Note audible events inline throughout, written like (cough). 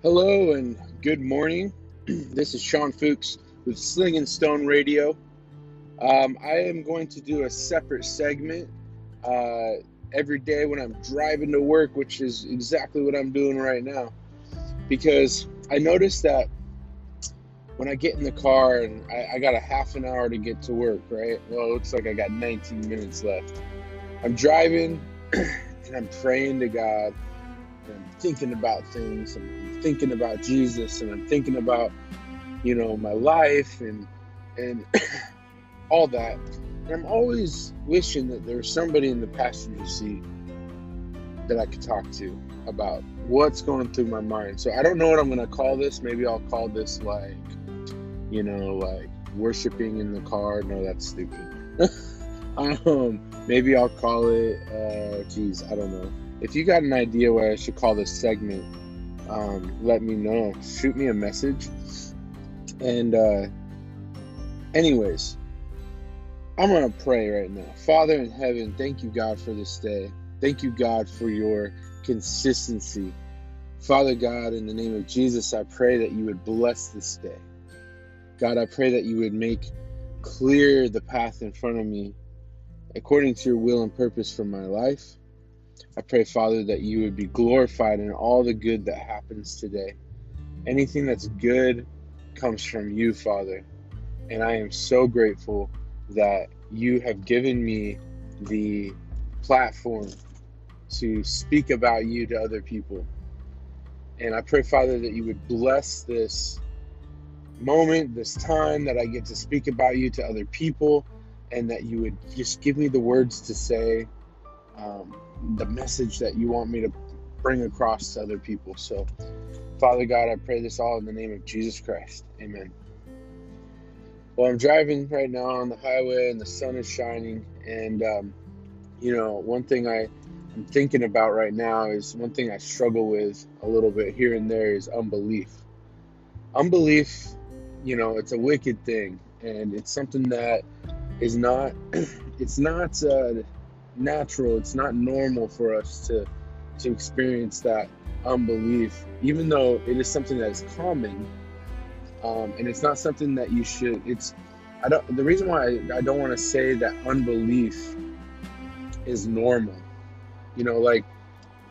Hello and good morning. (clears throat) this is Sean Fuchs with Sling and Stone Radio. Um, I am going to do a separate segment uh, every day when I'm driving to work, which is exactly what I'm doing right now. Because I noticed that when I get in the car and I, I got a half an hour to get to work, right? Well, it looks like I got 19 minutes left. I'm driving (clears throat) and I'm praying to God and I'm thinking about things. Thinking about Jesus and I'm thinking about, you know, my life and and (coughs) all that. And I'm always wishing that there was somebody in the passenger seat that I could talk to about what's going through my mind. So I don't know what I'm gonna call this. Maybe I'll call this like, you know, like worshiping in the car. No, that's stupid. (laughs) um, maybe I'll call it. Uh, geez, I don't know if you got an idea what I should call this segment, um, let me know. Shoot me a message. And, uh, anyways, I'm going to pray right now. Father in heaven, thank you, God, for this day. Thank you, God, for your consistency. Father God, in the name of Jesus, I pray that you would bless this day. God, I pray that you would make clear the path in front of me according to your will and purpose for my life. I pray, Father, that you would be glorified in all the good that happens today. Anything that's good comes from you, Father. And I am so grateful that you have given me the platform to speak about you to other people. And I pray, Father, that you would bless this moment, this time that I get to speak about you to other people, and that you would just give me the words to say the message that you want me to bring across to other people. So, Father God, I pray this all in the name of Jesus Christ. Amen. Well, I'm driving right now on the highway and the sun is shining. And, um, you know, one thing I, I'm thinking about right now is one thing I struggle with a little bit here and there is unbelief. Unbelief, you know, it's a wicked thing. And it's something that is not, (clears throat) it's not, uh, natural. It's not normal for us to to experience that unbelief, even though it is something that is common, um, and it's not something that you should. It's I don't. The reason why I, I don't want to say that unbelief is normal, you know, like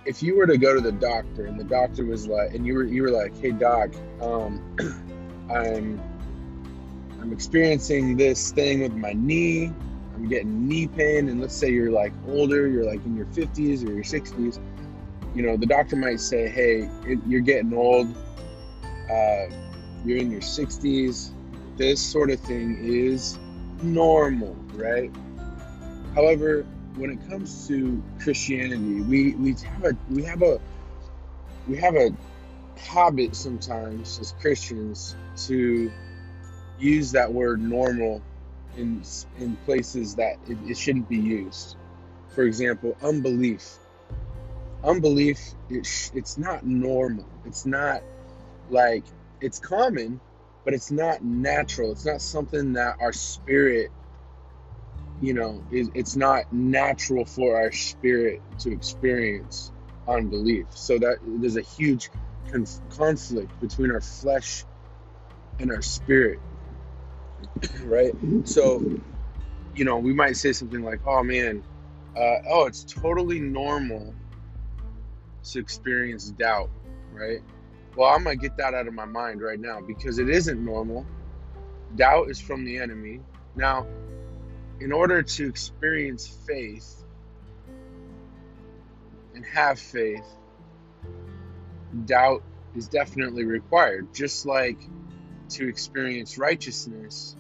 if you were to go to the doctor and the doctor was like, and you were you were like, hey doc, um, (clears throat) I'm I'm experiencing this thing with my knee I'm getting knee pain, and let's say you're like older, you're like in your 50s or your 60s, you know, the doctor might say, hey, you're getting old, uh, you're in your 60s, this sort of thing is normal, right? However, when it comes to Christianity, we, we have a we have a we have a habit sometimes as Christians to use that word normal in in places that it, it shouldn't be used. For example, unbelief. Unbelief, it, it's not normal. It's not like it's common, but it's not natural. It's not something that our spirit, you know, is, it's not natural for our spirit to experience unbelief. So that there's a huge conf- conflict between our flesh and our spirit right? So, you know, we might say something like, "Oh man, uh, oh, it's totally normal to experience doubt," right? Well, I'm gonna get that out of my mind right now because it isn't normal. Doubt is from the enemy. Now, in order to experience faith and have faith, doubt is definitely required. Just like to experience righteousness,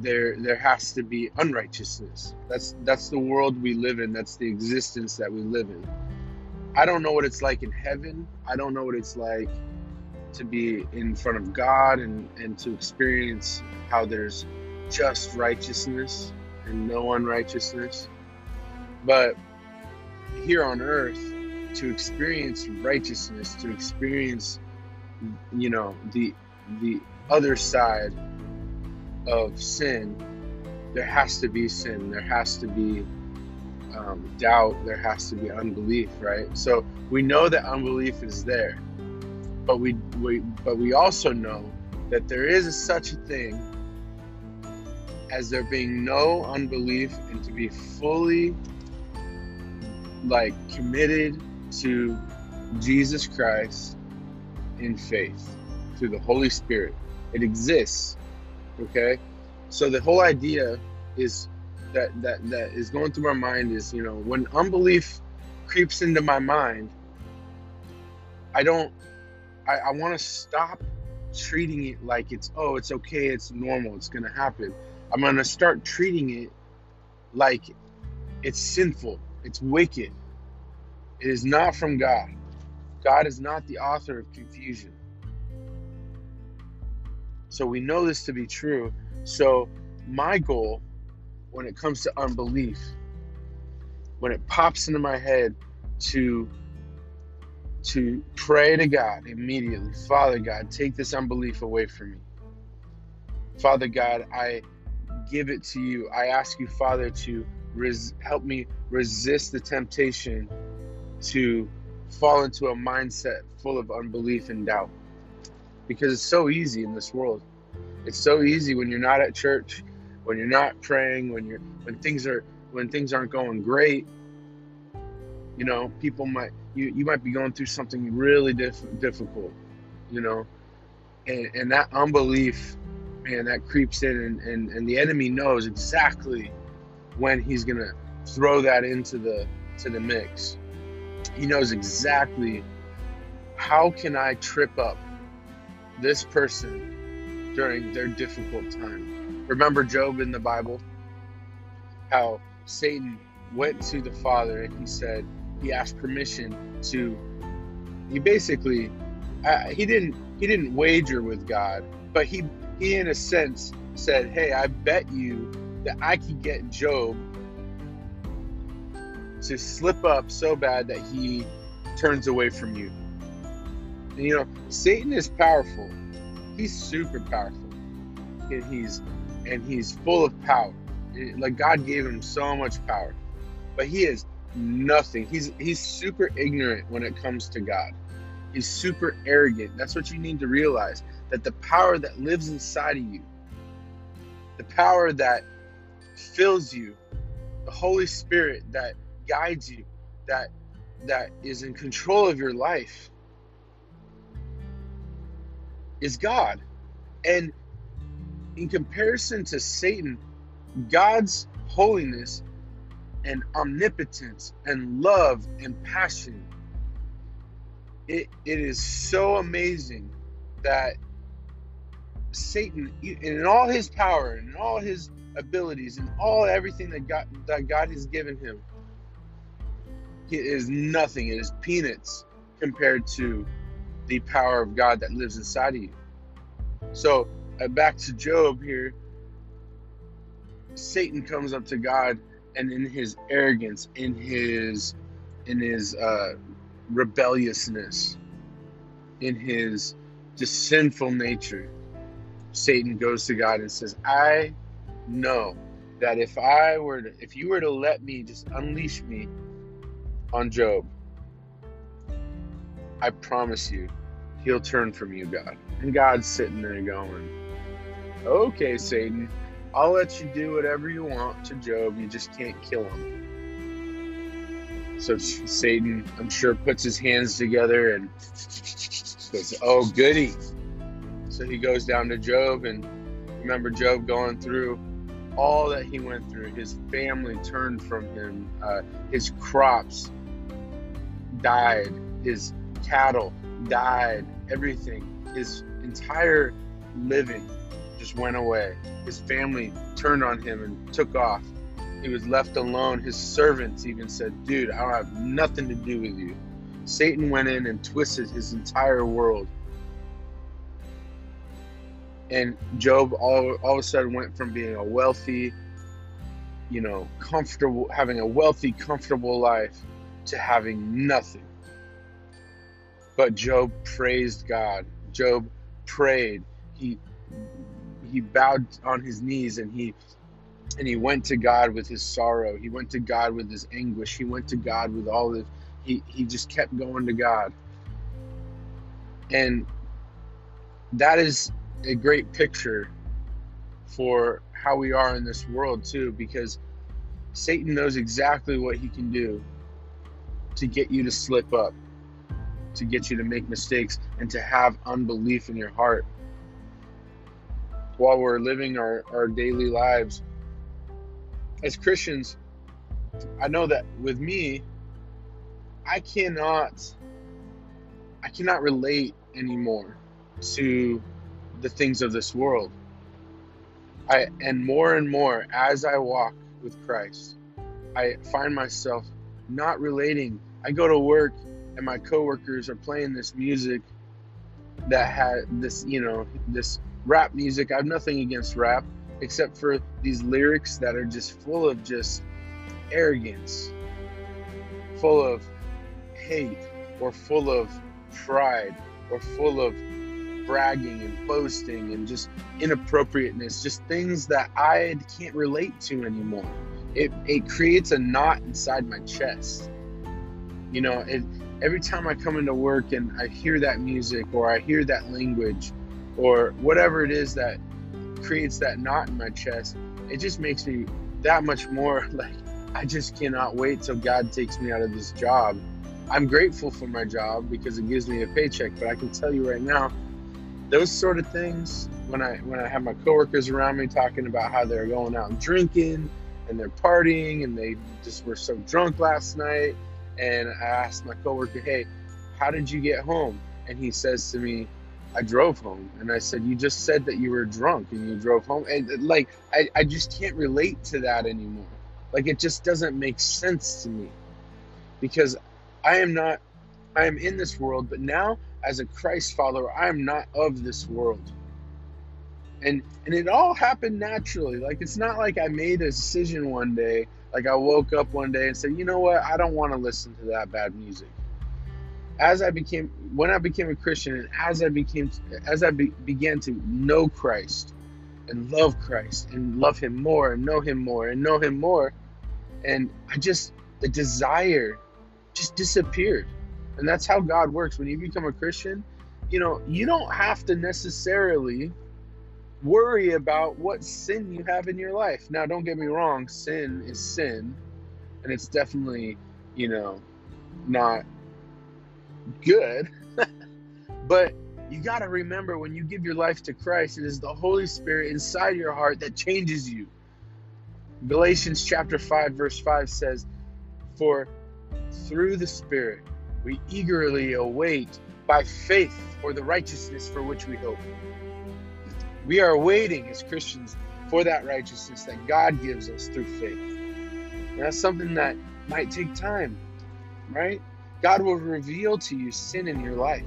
there there has to be unrighteousness. That's that's the world we live in. That's the existence that we live in. I don't know what it's like in heaven. I don't know what it's like to be in front of God and, and to experience how there's just righteousness and no unrighteousness. But here on earth, to experience righteousness, to experience you know the the other side of sin there has to be sin there has to be um, doubt, there has to be unbelief, right? So we know that unbelief is there, but we, we but we also know that there is such a thing as there being no unbelief and to be fully like committed to Jesus Christ in faith through the Holy Spirit. It exists. Okay? So the whole idea is that that that is going through my mind is, you know, when unbelief creeps into my mind, I don't I, I want to stop treating it like it's oh, it's okay, it's normal, it's gonna happen. I'm gonna start treating it like it's sinful, it's wicked. It is not from God. God is not the author of confusion. So we know this to be true. So my goal when it comes to unbelief, when it pops into my head to to pray to God immediately, Father God, take this unbelief away from me. Father God, I give it to you. I ask you, Father, to res- help me resist the temptation to fall into a mindset full of unbelief and doubt. Because it's so easy in this world. It's so easy when you're not at church, when you're not praying, when you're when things are when things aren't going great. You know, people might you you might be going through something really diff- difficult. You know, and and that unbelief, man, that creeps in, and and, and the enemy knows exactly when he's gonna throw that into the to the mix he knows exactly how can I trip up this person during their difficult time. Remember Job in the Bible? How Satan went to the Father and he said, he asked permission to, he basically, uh, he didn't, he didn't wager with God, but he, he in a sense said, hey, I bet you that I could get Job to slip up so bad that he turns away from you. And, you know, Satan is powerful. He's super powerful. And he's and he's full of power. Like God gave him so much power. But he is nothing. He's he's super ignorant when it comes to God. He's super arrogant. That's what you need to realize that the power that lives inside of you, the power that fills you, the Holy Spirit that guides you, that that is in control of your life is God. And in comparison to Satan, God's holiness and omnipotence and love and passion it, it is so amazing that Satan in all his power and all his abilities and all everything that God that God has given him it is nothing. It is peanuts compared to the power of God that lives inside of you. So, uh, back to Job here. Satan comes up to God, and in his arrogance, in his in his uh, rebelliousness, in his just sinful nature, Satan goes to God and says, "I know that if I were to, if you were to let me just unleash me on Job, I promise you, he'll turn from you, God. And God's sitting there going, Okay, Satan, I'll let you do whatever you want to Job. You just can't kill him. So Satan, I'm sure, puts his hands together and goes, Oh, goody. So he goes down to Job, and remember Job going through all that he went through. His family turned from him, uh, his crops died, his cattle died, everything, his entire living just went away. His family turned on him and took off. He was left alone. His servants even said, Dude, I don't have nothing to do with you. Satan went in and twisted his entire world. And Job all, all of a sudden went from being a wealthy, you know, comfortable, having a wealthy, comfortable life to having nothing. But Job praised God. Job prayed. He he bowed on his knees and he and he went to God with his sorrow. He went to God with his anguish. He went to God with all of he he just kept going to God. And that is a great picture for how we are in this world too because Satan knows exactly what he can do to get you to slip up, to get you to make mistakes and to have unbelief in your heart. While we're living our, our daily lives, as Christians, I know that with me, I cannot I cannot relate anymore to the things of this world. I and more and more as I walk with Christ, I find myself not relating. I go to work and my coworkers are playing this music that had this, you know, this rap music. I have nothing against rap, except for these lyrics that are just full of just arrogance, full of hate, or full of pride, or full of bragging and boasting and just inappropriateness, just things that I can't relate to anymore. It, it creates a knot inside my chest. You know, it, every time I come into work and I hear that music or I hear that language or whatever it is that creates that knot in my chest, it just makes me that much more (laughs) like I just cannot wait till God takes me out of this job. I'm grateful for my job because it gives me a paycheck, but I can tell you right now, those sort of things when I when I have my coworkers around me talking about how they're going out and drinking and they're partying and they just were so drunk last night and I asked my coworker, "Hey, how did you get home?" And he says to me, I drove home and I said, You just said that you were drunk and you drove home. And like, I, I just can't relate to that anymore. Like, it just doesn't make sense to me because I am not, I am in this world, but now as a Christ follower, I am not of this world. And, and it all happened naturally. Like, it's not like I made a decision one day. Like, I woke up one day and said, You know what? I don't want to listen to that bad music as I became when I became a Christian and as I became as I be, began to know Christ and love Christ and love him more and know him more and know him more and I just the desire just disappeared. And that's how God works when you become a Christian, you know, you don't have to necessarily worry about what sin you have in your life. Now, don't get me wrong, sin is sin and it's definitely, you know, not good. (laughs) but you got to remember when you give your life to Christ, it is the Holy Spirit inside your heart that changes you. Galatians chapter 5 verse 5 says, "For through the Spirit we eagerly await by faith for the righteousness for which we hope." We are waiting as Christians for that righteousness that God gives us through faith. And that's something that might take time, right? God will reveal to you sin in your life,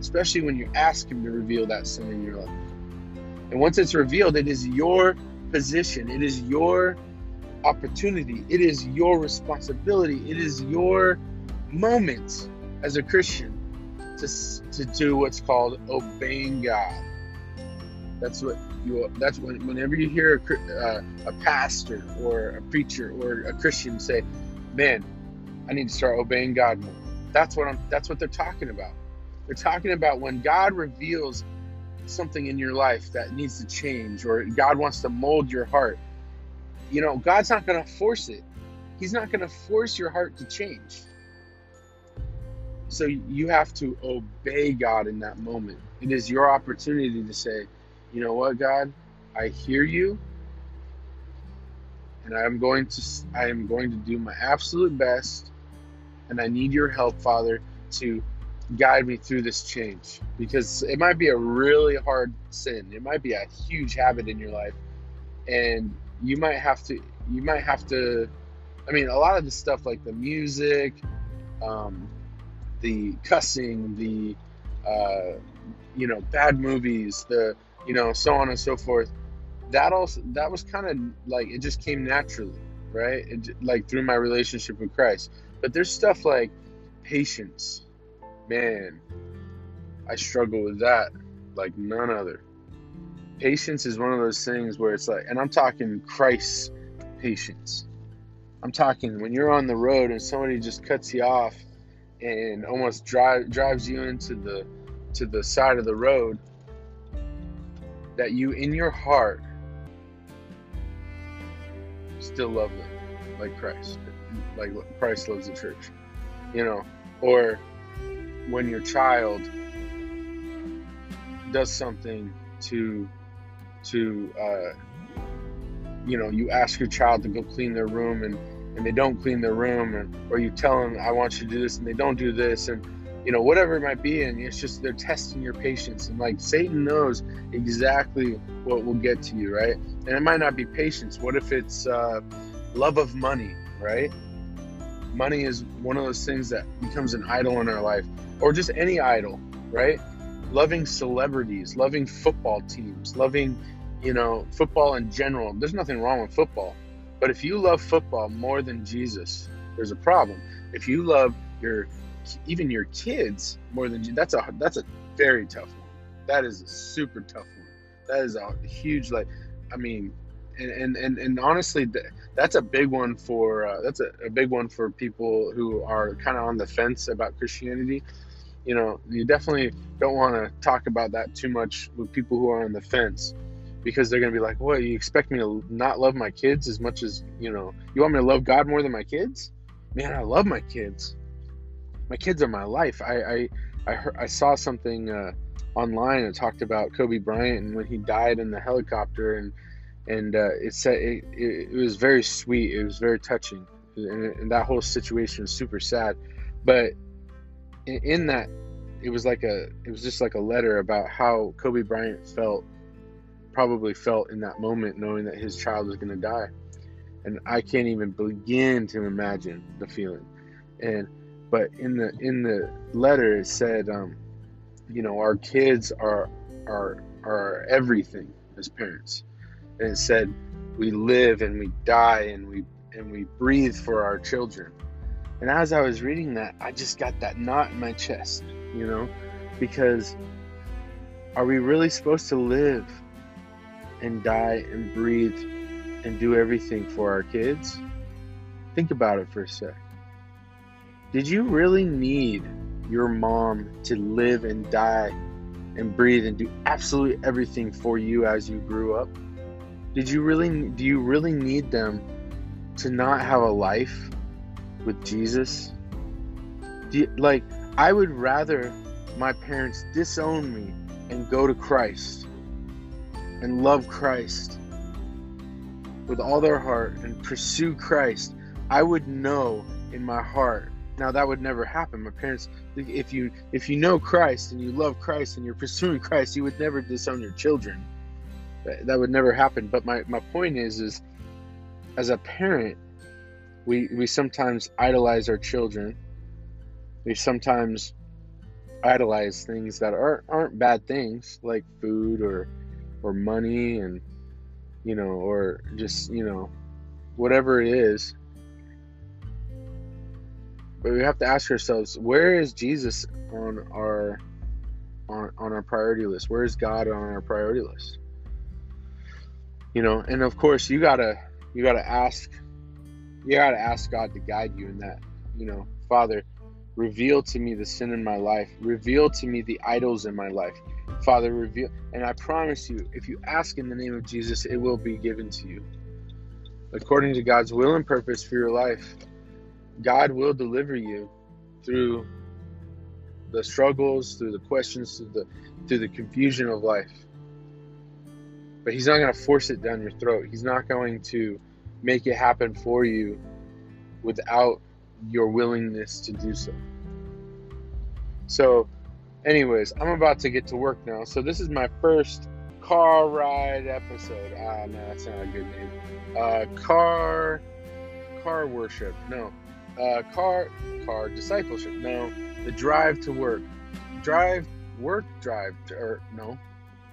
especially when you ask Him to reveal that sin in your life. And once it's revealed, it is your position, it is your opportunity, it is your responsibility, it is your moment as a Christian to, to do what's called obeying God. That's what you. That's when whenever you hear a, uh, a pastor or a preacher or a Christian say, "Man, I need to start obeying God more. That's what I'm that's what they're talking about. They're talking about when God reveals something in your life that needs to change or God wants to mold your heart. You know, God's not going to force it. He's not going to force your heart to change. So you have to obey God in that moment. It is your opportunity to say, you know what, God, I hear you and I'm going to I am going to do my absolute best and I need your help, Father, to guide me through this change because it might be a really hard sin. It might be a huge habit in your life, and you might have to. You might have to. I mean, a lot of the stuff like the music, um, the cussing, the uh, you know bad movies, the you know so on and so forth. That also that was kind of like it just came naturally, right? It, like through my relationship with Christ. But there's stuff like patience. Man, I struggle with that like none other. patience is one of those things where it's like, and I'm talking Christ's patience. I'm talking when you're on the road and somebody just cuts you off and almost drive, drives you into the to the side of the road that you in your heart still love them like Christ. Like Christ loves the church you know? Or when your child does something to to uh, you know you ask your child to go clean their room and and they don't clean their room and or you tell them I want you to do this and they don't do this and you know whatever it might be and it's just they're testing your patience and like Satan knows exactly what will get to you right? And it might not be patience. What if it's uh, love of money right? Money is one of those things that becomes an idol in our life or just any idol right? Loving celebrities loving football teams loving you know football in general. There's nothing wrong with football but if you love football more than Jesus, there's a problem. If you love your even your kids more than that's a that's a very tough one. That is a super tough one. That is a huge like I mean and and and, and honestly that's a big one for uh, that's a, a big one for people who are kind of on the fence about Christianity. You know, you definitely don't want to talk about that too much with people who are on the fence because they're gonna be like, "What? You expect me to not love my kids as much as you know? You want me to love God more than my kids? Man, I love my kids. My kids are my life. I I I, heard, I saw something uh, online that talked about Kobe Bryant and when he died in the helicopter, and and uh, it said it, it, it, was very sweet. It was very touching, and, and that whole situation was super sad. But in, in that, it was like a it was just like a letter about how Kobe Bryant felt probably felt in that moment knowing that his child was going to die and i can't even begin to imagine the feeling and but in the in the letter it said um, you know our kids are are are everything as parents and it said we live and we die and we and we breathe for our children and as i was reading that i just got that knot in my chest you know because are we really supposed to live and die and breathe and do everything for our kids? Think about it for a sec. Did you really need your mom to live and die and breathe and do absolutely everything for you as you grew up? Did you really do you really need them to not have a life with Jesus? You, like I would rather my parents disown me and go to Christ and love Christ with all their heart and pursue Christ, I would know in my heart. Now that would never happen. My parents, if you if you know Christ and you love Christ and you're pursuing Christ, you would never disown your children. That, would never happen. But my, my point is is as a parent, we we sometimes idolize our children. We sometimes idolize things that aren't aren't bad things like food or or money and you know or just you know whatever it is but we have to ask ourselves where is jesus on our on, on our priority list? Where is god on our priority list? You know and of course you gotta you gotta ask you gotta ask god to guide you in that. You know father reveal to me the sin in my life. Reveal to me the idols in my life. Father, reveal. And I promise you, if you ask in the name of Jesus, it will be given to you. According to God's will and purpose for your life, God will deliver you through the struggles, through the questions, through the through the confusion of life. But he's not going to force it down your throat. He's not going to make it happen for you without your willingness to do so. So Anyways, I'm about to get to work now. So this is my first car ride episode. Ah, no, that's not a good name. Uh, car, car worship. No, uh, car, car discipleship. No, the drive to work, drive work, drive to, or no,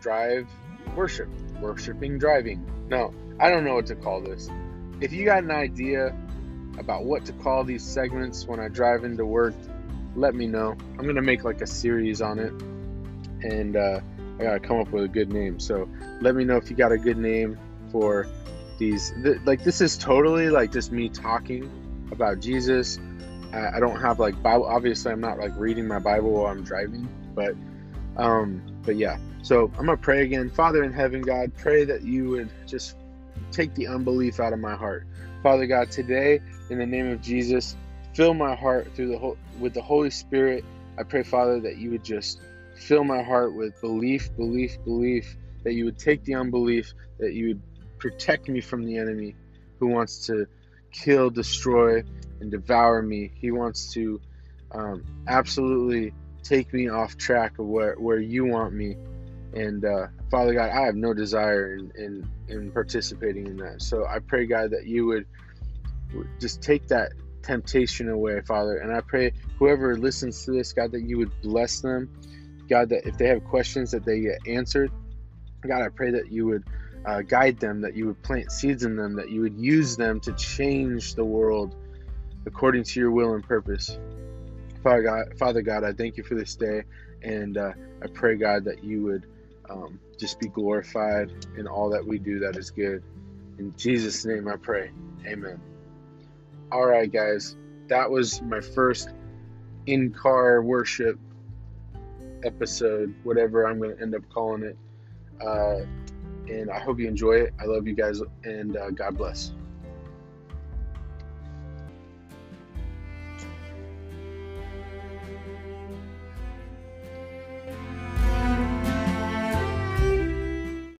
drive worship, worshiping, driving. No, I don't know what to call this. If you got an idea about what to call these segments when I drive into work, let me know. I'm gonna make like a series on it, and uh, I gotta come up with a good name. So let me know if you got a good name for these. Th- like this is totally like just me talking about Jesus. I, I don't have like Bible. Obviously, I'm not like reading my Bible while I'm driving, but um, but yeah. So I'm gonna pray again, Father in heaven, God, pray that you would just take the unbelief out of my heart, Father God. Today, in the name of Jesus, fill my heart through the whole with the Holy Spirit. I pray, Father, that you would just fill my heart with belief, belief, belief. That you would take the unbelief, that you would protect me from the enemy who wants to kill, destroy, and devour me. He wants to um, absolutely take me off track of where, where you want me. And uh, Father God, I have no desire in, in, in participating in that. So I pray, God, that you would just take that temptation away, Father. And I pray whoever listens to this, God, that you would bless them. God, that if they have questions, that they get answered. God, I pray that you would uh, guide them, that you would plant seeds in them, that you would use them to change the world according to your will and purpose. Father God, Father God, I thank you for this day, and uh, I pray God that you would um, just be glorified in all that we do that is good. In Jesus' name, I pray. Amen. All right, guys, that was my first in-car worship episode, whatever I'm going to end up calling it. Uh, and I hope you enjoy it. I love you guys, and uh, God bless.